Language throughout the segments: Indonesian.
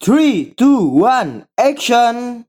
Three, two, one, action!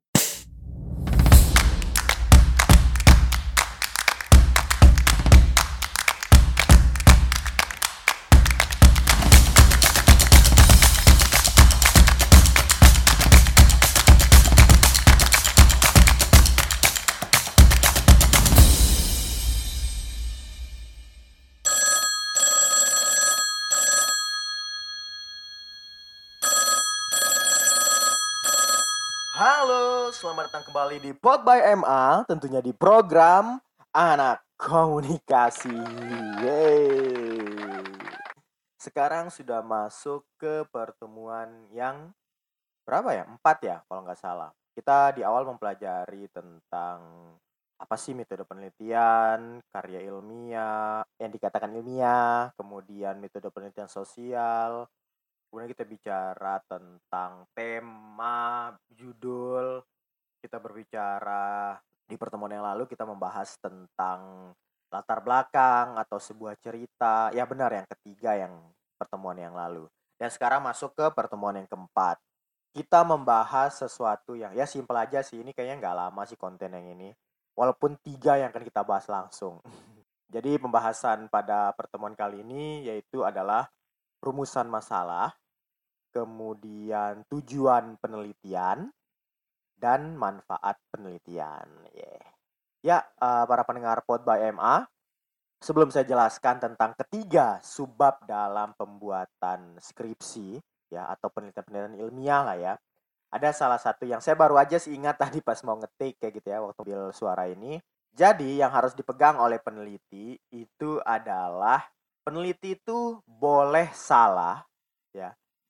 Halo, selamat datang kembali di Pod by MA, tentunya di program Anak Komunikasi. Yeay. Sekarang sudah masuk ke pertemuan yang berapa ya? Empat ya, kalau nggak salah. Kita di awal mempelajari tentang apa sih metode penelitian, karya ilmiah, yang dikatakan ilmiah, kemudian metode penelitian sosial, kemudian kita bicara tentang tema, judul, kita berbicara di pertemuan yang lalu kita membahas tentang latar belakang atau sebuah cerita. Ya benar yang ketiga yang pertemuan yang lalu. Dan sekarang masuk ke pertemuan yang keempat. Kita membahas sesuatu yang ya simpel aja sih. Ini kayaknya nggak lama sih konten yang ini. Walaupun tiga yang akan kita bahas langsung. Jadi pembahasan pada pertemuan kali ini yaitu adalah rumusan masalah, kemudian tujuan penelitian, dan manfaat penelitian. Yeah. Ya, uh, para pendengar Pod by MA, sebelum saya jelaskan tentang ketiga subbab dalam pembuatan skripsi ya atau penelitian-penelitian ilmiah lah ya. Ada salah satu yang saya baru aja sih ingat tadi pas mau ngetik kayak gitu ya waktu ambil suara ini. Jadi yang harus dipegang oleh peneliti itu adalah peneliti itu boleh salah ya,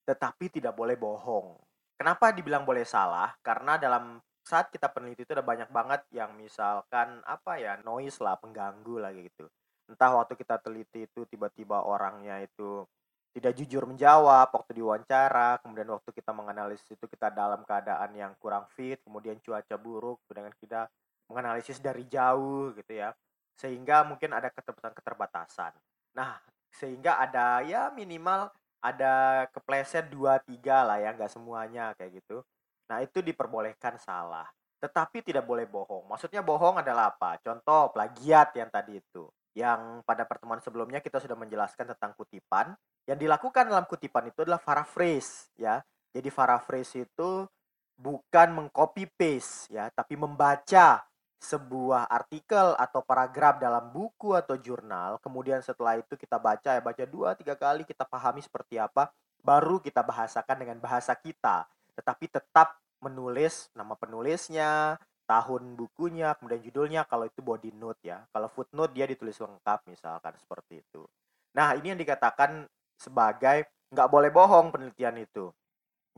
tetapi tidak boleh bohong. Kenapa dibilang boleh salah? Karena dalam saat kita peneliti itu ada banyak banget yang misalkan apa ya noise lah pengganggu lah gitu. Entah waktu kita teliti itu tiba-tiba orangnya itu tidak jujur menjawab waktu diwawancara, kemudian waktu kita menganalisis itu kita dalam keadaan yang kurang fit, kemudian cuaca buruk, dengan kita menganalisis dari jauh gitu ya, sehingga mungkin ada keterbatasan-keterbatasan. Nah, sehingga ada ya minimal ada kepleset dua tiga lah ya, nggak semuanya kayak gitu. Nah, itu diperbolehkan salah. Tetapi tidak boleh bohong. Maksudnya bohong adalah apa? Contoh plagiat yang tadi itu. Yang pada pertemuan sebelumnya kita sudah menjelaskan tentang kutipan. Yang dilakukan dalam kutipan itu adalah paraphrase ya. Jadi paraphrase itu bukan mengcopy paste ya, tapi membaca sebuah artikel atau paragraf dalam buku atau jurnal, kemudian setelah itu kita baca ya baca dua tiga kali kita pahami seperti apa, baru kita bahasakan dengan bahasa kita, tetapi tetap menulis nama penulisnya, tahun bukunya, kemudian judulnya kalau itu body note ya, kalau footnote dia ditulis lengkap misalkan seperti itu. Nah ini yang dikatakan sebagai nggak boleh bohong penelitian itu.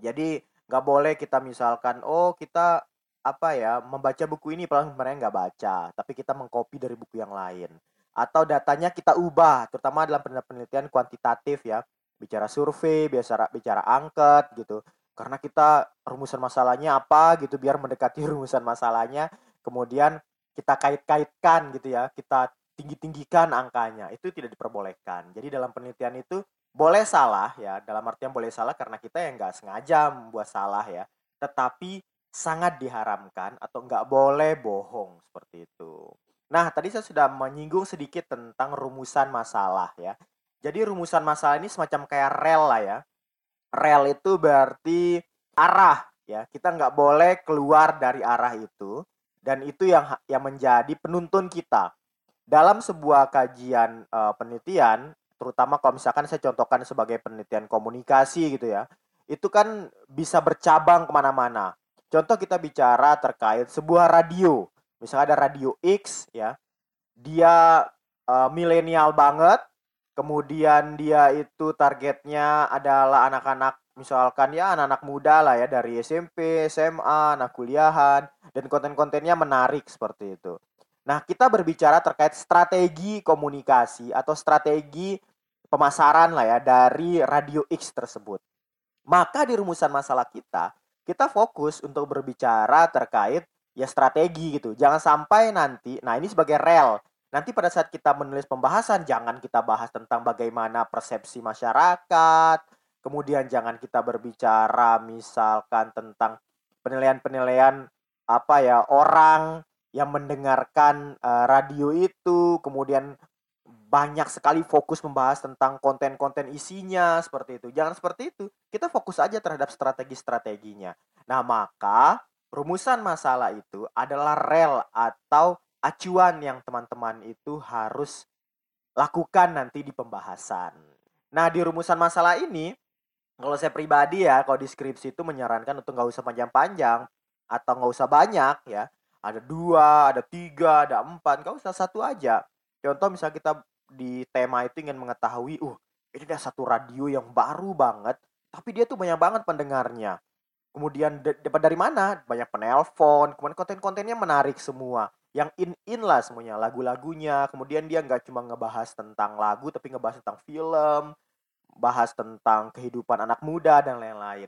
Jadi nggak boleh kita misalkan oh kita apa ya membaca buku ini padahal sebenarnya nggak baca tapi kita mengcopy dari buku yang lain. Atau datanya kita ubah terutama dalam penelitian kuantitatif ya. Bicara survei bicara bicara angket gitu. Karena kita rumusan masalahnya apa gitu biar mendekati rumusan masalahnya kemudian kita kait-kaitkan gitu ya kita tinggi-tinggikan angkanya. Itu tidak diperbolehkan. Jadi dalam penelitian itu boleh salah ya dalam artian boleh salah karena kita yang nggak sengaja membuat salah ya. Tetapi sangat diharamkan atau nggak boleh bohong seperti itu. Nah, tadi saya sudah menyinggung sedikit tentang rumusan masalah ya. Jadi rumusan masalah ini semacam kayak rel lah ya. Rel itu berarti arah ya. Kita nggak boleh keluar dari arah itu dan itu yang yang menjadi penuntun kita dalam sebuah kajian uh, penelitian, terutama kalau misalkan saya contohkan sebagai penelitian komunikasi gitu ya, itu kan bisa bercabang ke mana-mana Contoh kita bicara terkait sebuah radio. Misalnya ada radio X ya. Dia uh, milenial banget. Kemudian dia itu targetnya adalah anak-anak misalkan ya anak-anak muda lah ya dari SMP, SMA, anak kuliahan dan konten-kontennya menarik seperti itu. Nah, kita berbicara terkait strategi komunikasi atau strategi pemasaran lah ya dari radio X tersebut. Maka di rumusan masalah kita, kita fokus untuk berbicara terkait ya strategi gitu. Jangan sampai nanti, nah ini sebagai rel. Nanti pada saat kita menulis pembahasan, jangan kita bahas tentang bagaimana persepsi masyarakat, Kemudian jangan kita berbicara misalkan tentang penilaian-penilaian apa ya orang yang mendengarkan uh, radio itu, kemudian banyak sekali fokus membahas tentang konten-konten isinya seperti itu. Jangan seperti itu. Kita fokus aja terhadap strategi-strateginya. Nah, maka rumusan masalah itu adalah rel atau acuan yang teman-teman itu harus lakukan nanti di pembahasan. Nah, di rumusan masalah ini, kalau saya pribadi ya, kalau di skripsi itu menyarankan untuk nggak usah panjang-panjang atau nggak usah banyak ya. Ada dua, ada tiga, ada empat, nggak usah satu aja. Contoh misalnya kita di tema itu ingin mengetahui, uh, ini ada satu radio yang baru banget, tapi dia tuh banyak banget pendengarnya. Kemudian dapat dari mana? Banyak penelpon, kemudian konten-kontennya menarik semua. Yang in-in lah semuanya, lagu-lagunya. Kemudian dia nggak cuma ngebahas tentang lagu, tapi ngebahas tentang film, bahas tentang kehidupan anak muda dan lain-lain.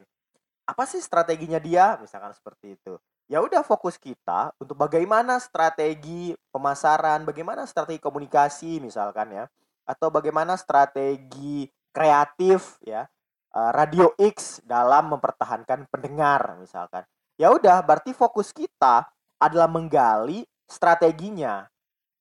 Apa sih strateginya dia? Misalkan seperti itu ya udah fokus kita untuk bagaimana strategi pemasaran, bagaimana strategi komunikasi misalkan ya, atau bagaimana strategi kreatif ya eh, Radio X dalam mempertahankan pendengar misalkan. Ya udah, berarti fokus kita adalah menggali strateginya.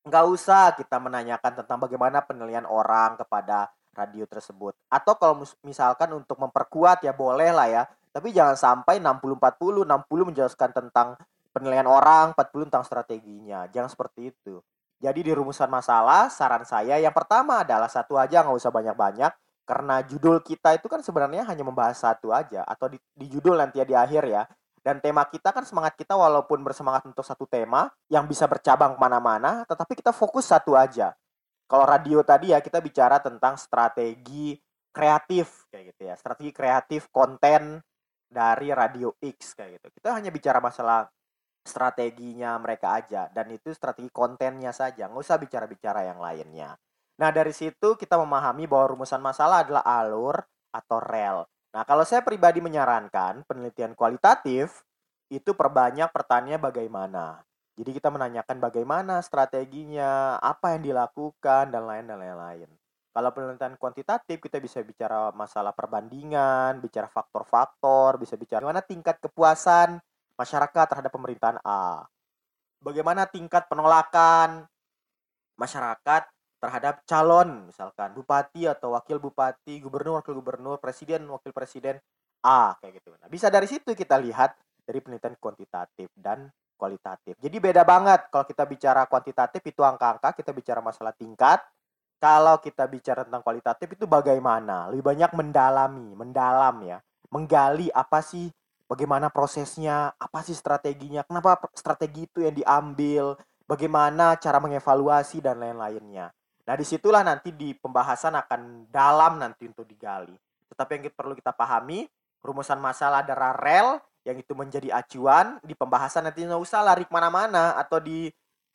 Nggak usah kita menanyakan tentang bagaimana penilaian orang kepada radio tersebut. Atau kalau misalkan untuk memperkuat ya boleh lah ya tapi jangan sampai 60-40, 60 menjelaskan tentang penilaian orang, 40 tentang strateginya. Jangan seperti itu. Jadi di rumusan masalah, saran saya yang pertama adalah satu aja, nggak usah banyak-banyak. Karena judul kita itu kan sebenarnya hanya membahas satu aja. Atau di, di judul nanti ya di akhir ya. Dan tema kita kan semangat kita walaupun bersemangat untuk satu tema yang bisa bercabang ke mana-mana, tetapi kita fokus satu aja. Kalau radio tadi ya kita bicara tentang strategi kreatif kayak gitu ya, strategi kreatif konten dari Radio X kayak gitu. Kita hanya bicara masalah strateginya mereka aja dan itu strategi kontennya saja, nggak usah bicara-bicara yang lainnya. Nah dari situ kita memahami bahwa rumusan masalah adalah alur atau rel. Nah kalau saya pribadi menyarankan penelitian kualitatif itu perbanyak pertanyaan bagaimana. Jadi kita menanyakan bagaimana strateginya, apa yang dilakukan dan lain dan lain-lain. Kalau penelitian kuantitatif kita bisa bicara masalah perbandingan, bicara faktor-faktor, bisa bicara bagaimana tingkat kepuasan masyarakat terhadap pemerintahan A. Bagaimana tingkat penolakan masyarakat terhadap calon misalkan bupati atau wakil bupati, gubernur, wakil gubernur, presiden, wakil presiden A kayak gitu. Nah, bisa dari situ kita lihat dari penelitian kuantitatif dan kualitatif. Jadi beda banget kalau kita bicara kuantitatif itu angka-angka, kita bicara masalah tingkat, kalau kita bicara tentang kualitatif itu bagaimana? Lebih banyak mendalami, mendalam ya. Menggali apa sih bagaimana prosesnya, apa sih strateginya, kenapa strategi itu yang diambil, bagaimana cara mengevaluasi dan lain-lainnya. Nah, di situlah nanti di pembahasan akan dalam nanti untuk digali. Tetapi yang perlu kita pahami, rumusan masalah adalah rel yang itu menjadi acuan di pembahasan nanti nggak usah lari ke mana-mana atau di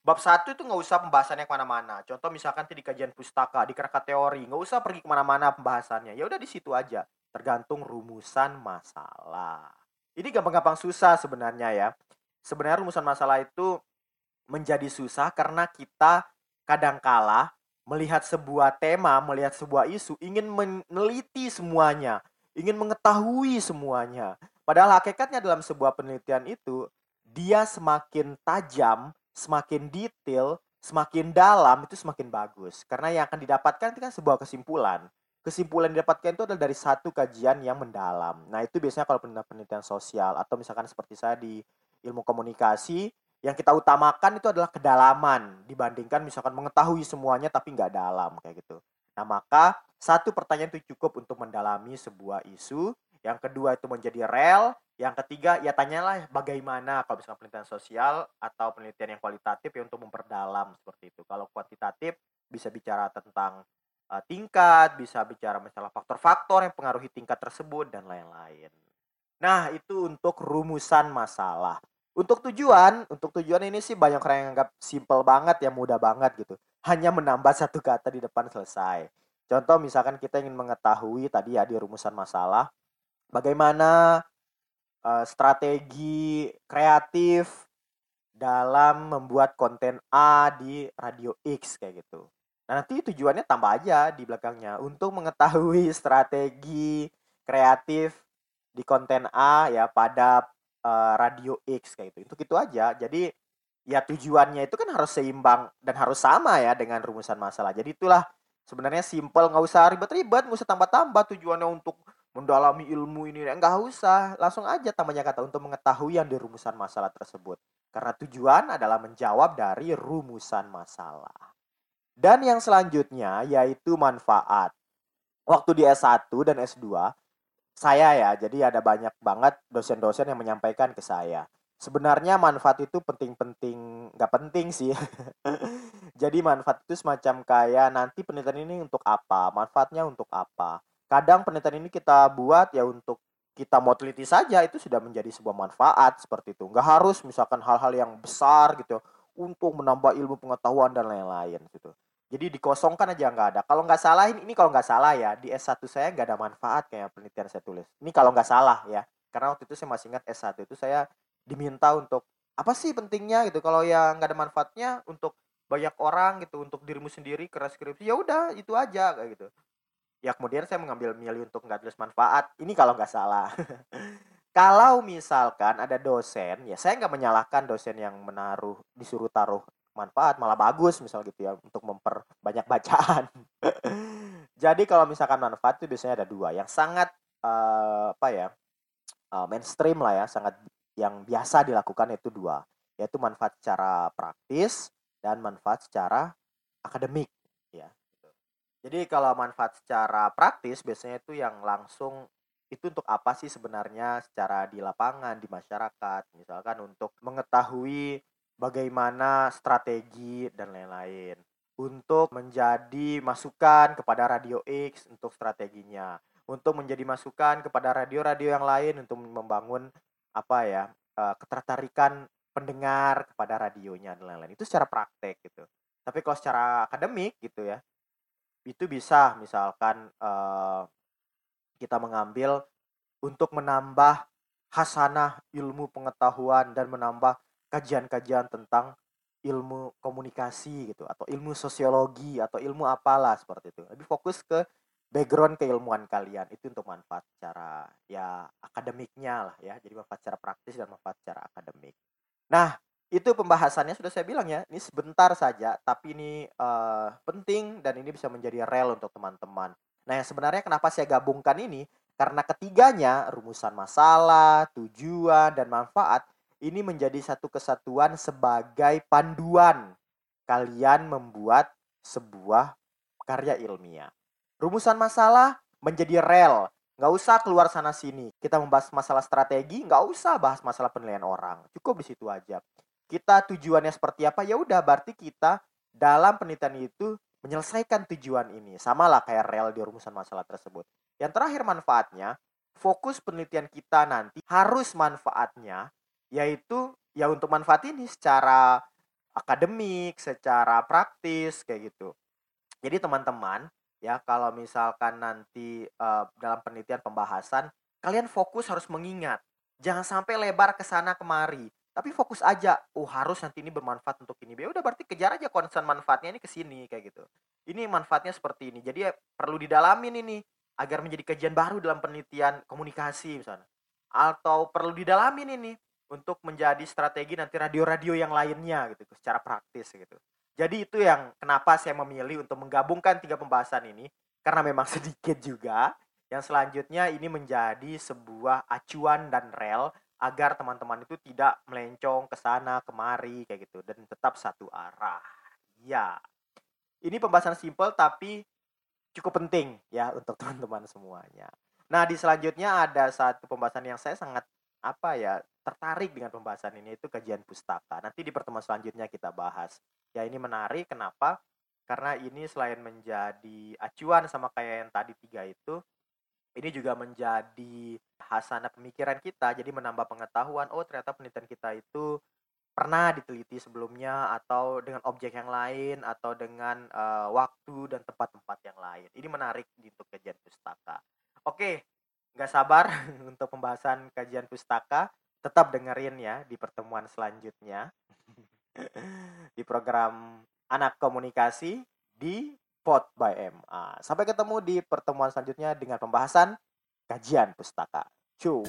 bab satu itu nggak usah pembahasannya ke mana-mana. Contoh misalkan di kajian pustaka, di kerangka teori, nggak usah pergi ke mana-mana pembahasannya. Ya udah di situ aja, tergantung rumusan masalah. Ini gampang-gampang susah sebenarnya ya. Sebenarnya rumusan masalah itu menjadi susah karena kita kadangkala melihat sebuah tema, melihat sebuah isu, ingin meneliti semuanya, ingin mengetahui semuanya. Padahal hakikatnya dalam sebuah penelitian itu, dia semakin tajam semakin detail, semakin dalam itu semakin bagus. Karena yang akan didapatkan itu kan sebuah kesimpulan. Kesimpulan yang didapatkan itu adalah dari satu kajian yang mendalam. Nah, itu biasanya kalau penelitian sosial atau misalkan seperti saya di ilmu komunikasi, yang kita utamakan itu adalah kedalaman dibandingkan misalkan mengetahui semuanya tapi nggak dalam kayak gitu. Nah, maka satu pertanyaan itu cukup untuk mendalami sebuah isu. Yang kedua itu menjadi rel. Yang ketiga, ya tanyalah bagaimana kalau misalkan penelitian sosial atau penelitian yang kualitatif ya untuk memperdalam seperti itu. Kalau kuantitatif bisa bicara tentang uh, tingkat, bisa bicara masalah faktor-faktor yang pengaruhi tingkat tersebut dan lain-lain. Nah, itu untuk rumusan masalah. Untuk tujuan, untuk tujuan ini sih banyak orang yang anggap simple banget ya, mudah banget gitu. Hanya menambah satu kata di depan selesai. Contoh misalkan kita ingin mengetahui tadi ya di rumusan masalah, bagaimana uh, strategi kreatif dalam membuat konten A di Radio X kayak gitu. Nah, nanti tujuannya tambah aja di belakangnya untuk mengetahui strategi kreatif di konten A ya pada uh, radio X kayak gitu. Itu aja. Jadi ya tujuannya itu kan harus seimbang dan harus sama ya dengan rumusan masalah. Jadi itulah sebenarnya simple nggak usah ribet-ribet, nggak usah tambah-tambah tujuannya untuk mendalami ilmu ini nggak usah. Langsung aja tambahnya kata untuk mengetahui yang di rumusan masalah tersebut. Karena tujuan adalah menjawab dari rumusan masalah. Dan yang selanjutnya yaitu manfaat. Waktu di S1 dan S2 saya ya jadi ada banyak banget dosen-dosen yang menyampaikan ke saya. Sebenarnya manfaat itu penting-penting nggak penting sih. Jadi manfaat itu semacam kayak nanti penelitian ini untuk apa? Manfaatnya untuk apa kadang penelitian ini kita buat ya untuk kita mau teliti saja itu sudah menjadi sebuah manfaat seperti itu. Nggak harus misalkan hal-hal yang besar gitu untuk menambah ilmu pengetahuan dan lain-lain gitu. Jadi dikosongkan aja nggak ada. Kalau nggak salah ini, ini kalau nggak salah ya di S1 saya nggak ada manfaat kayak penelitian saya tulis. Ini kalau nggak salah ya karena waktu itu saya masih ingat S1 itu saya diminta untuk apa sih pentingnya? gitu. Kalau yang nggak ada manfaatnya untuk banyak orang gitu untuk dirimu sendiri keras skripsi ya udah itu aja kayak gitu ya kemudian saya mengambil milih untuk nggak tulis manfaat. Ini kalau nggak salah. Kalau misalkan ada dosen ya saya nggak menyalahkan dosen yang menaruh disuruh taruh manfaat malah bagus misal gitu ya untuk memperbanyak bacaan. Jadi kalau misalkan manfaat itu biasanya ada dua yang sangat uh, apa ya uh, mainstream lah ya sangat yang biasa dilakukan itu dua. Yaitu manfaat secara praktis dan manfaat secara akademik jadi kalau manfaat secara praktis biasanya itu yang langsung itu untuk apa sih sebenarnya secara di lapangan di masyarakat? Misalkan untuk mengetahui bagaimana strategi dan lain-lain. Untuk menjadi masukan kepada radio X untuk strateginya. Untuk menjadi masukan kepada radio-radio yang lain untuk membangun apa ya eh, ketertarikan pendengar kepada radionya dan lain-lain. Itu secara praktek gitu. Tapi kalau secara akademik gitu ya itu bisa misalkan uh, kita mengambil untuk menambah hasanah ilmu pengetahuan dan menambah kajian-kajian tentang ilmu komunikasi gitu atau ilmu sosiologi atau ilmu apalah seperti itu. Lebih fokus ke background keilmuan kalian itu untuk manfaat secara ya akademiknya lah ya jadi manfaat secara praktis dan manfaat secara akademik. Nah itu pembahasannya sudah saya bilang ya ini sebentar saja tapi ini uh, penting dan ini bisa menjadi rel untuk teman-teman. Nah yang sebenarnya kenapa saya gabungkan ini? Karena ketiganya rumusan masalah tujuan dan manfaat ini menjadi satu kesatuan sebagai panduan kalian membuat sebuah karya ilmiah. Rumusan masalah menjadi rel. Nggak usah keluar sana sini kita membahas masalah strategi nggak usah bahas masalah penilaian orang. Cukup di situ aja kita tujuannya seperti apa? Ya udah berarti kita dalam penelitian itu menyelesaikan tujuan ini. Sama lah kayak rel di rumusan masalah tersebut. Yang terakhir manfaatnya fokus penelitian kita nanti harus manfaatnya yaitu ya untuk manfaat ini secara akademik secara praktis kayak gitu. Jadi teman-teman ya kalau misalkan nanti uh, dalam penelitian pembahasan kalian fokus harus mengingat. Jangan sampai lebar ke sana kemari tapi fokus aja oh harus nanti ini bermanfaat untuk ini. Ya udah berarti kejar aja concern manfaatnya ini ke sini kayak gitu. Ini manfaatnya seperti ini. Jadi ya, perlu didalamin ini agar menjadi kajian baru dalam penelitian komunikasi misalnya. Atau perlu didalamin ini untuk menjadi strategi nanti radio-radio yang lainnya gitu secara praktis gitu. Jadi itu yang kenapa saya memilih untuk menggabungkan tiga pembahasan ini karena memang sedikit juga. Yang selanjutnya ini menjadi sebuah acuan dan rel agar teman-teman itu tidak melencong ke sana kemari kayak gitu dan tetap satu arah. Ya. Ini pembahasan simpel tapi cukup penting ya untuk teman-teman semuanya. Nah, di selanjutnya ada satu pembahasan yang saya sangat apa ya tertarik dengan pembahasan ini itu kajian pustaka. Nanti di pertemuan selanjutnya kita bahas. Ya ini menarik kenapa? Karena ini selain menjadi acuan sama kayak yang tadi tiga itu, ini juga menjadi hasanah pemikiran kita jadi menambah pengetahuan oh ternyata penelitian kita itu pernah diteliti sebelumnya atau dengan objek yang lain atau dengan uh, waktu dan tempat-tempat yang lain ini menarik untuk kajian pustaka oke nggak sabar untuk pembahasan kajian pustaka tetap dengerin ya di pertemuan selanjutnya di program anak komunikasi di Pot by MA. Sampai ketemu di pertemuan selanjutnya dengan pembahasan kajian pustaka. 就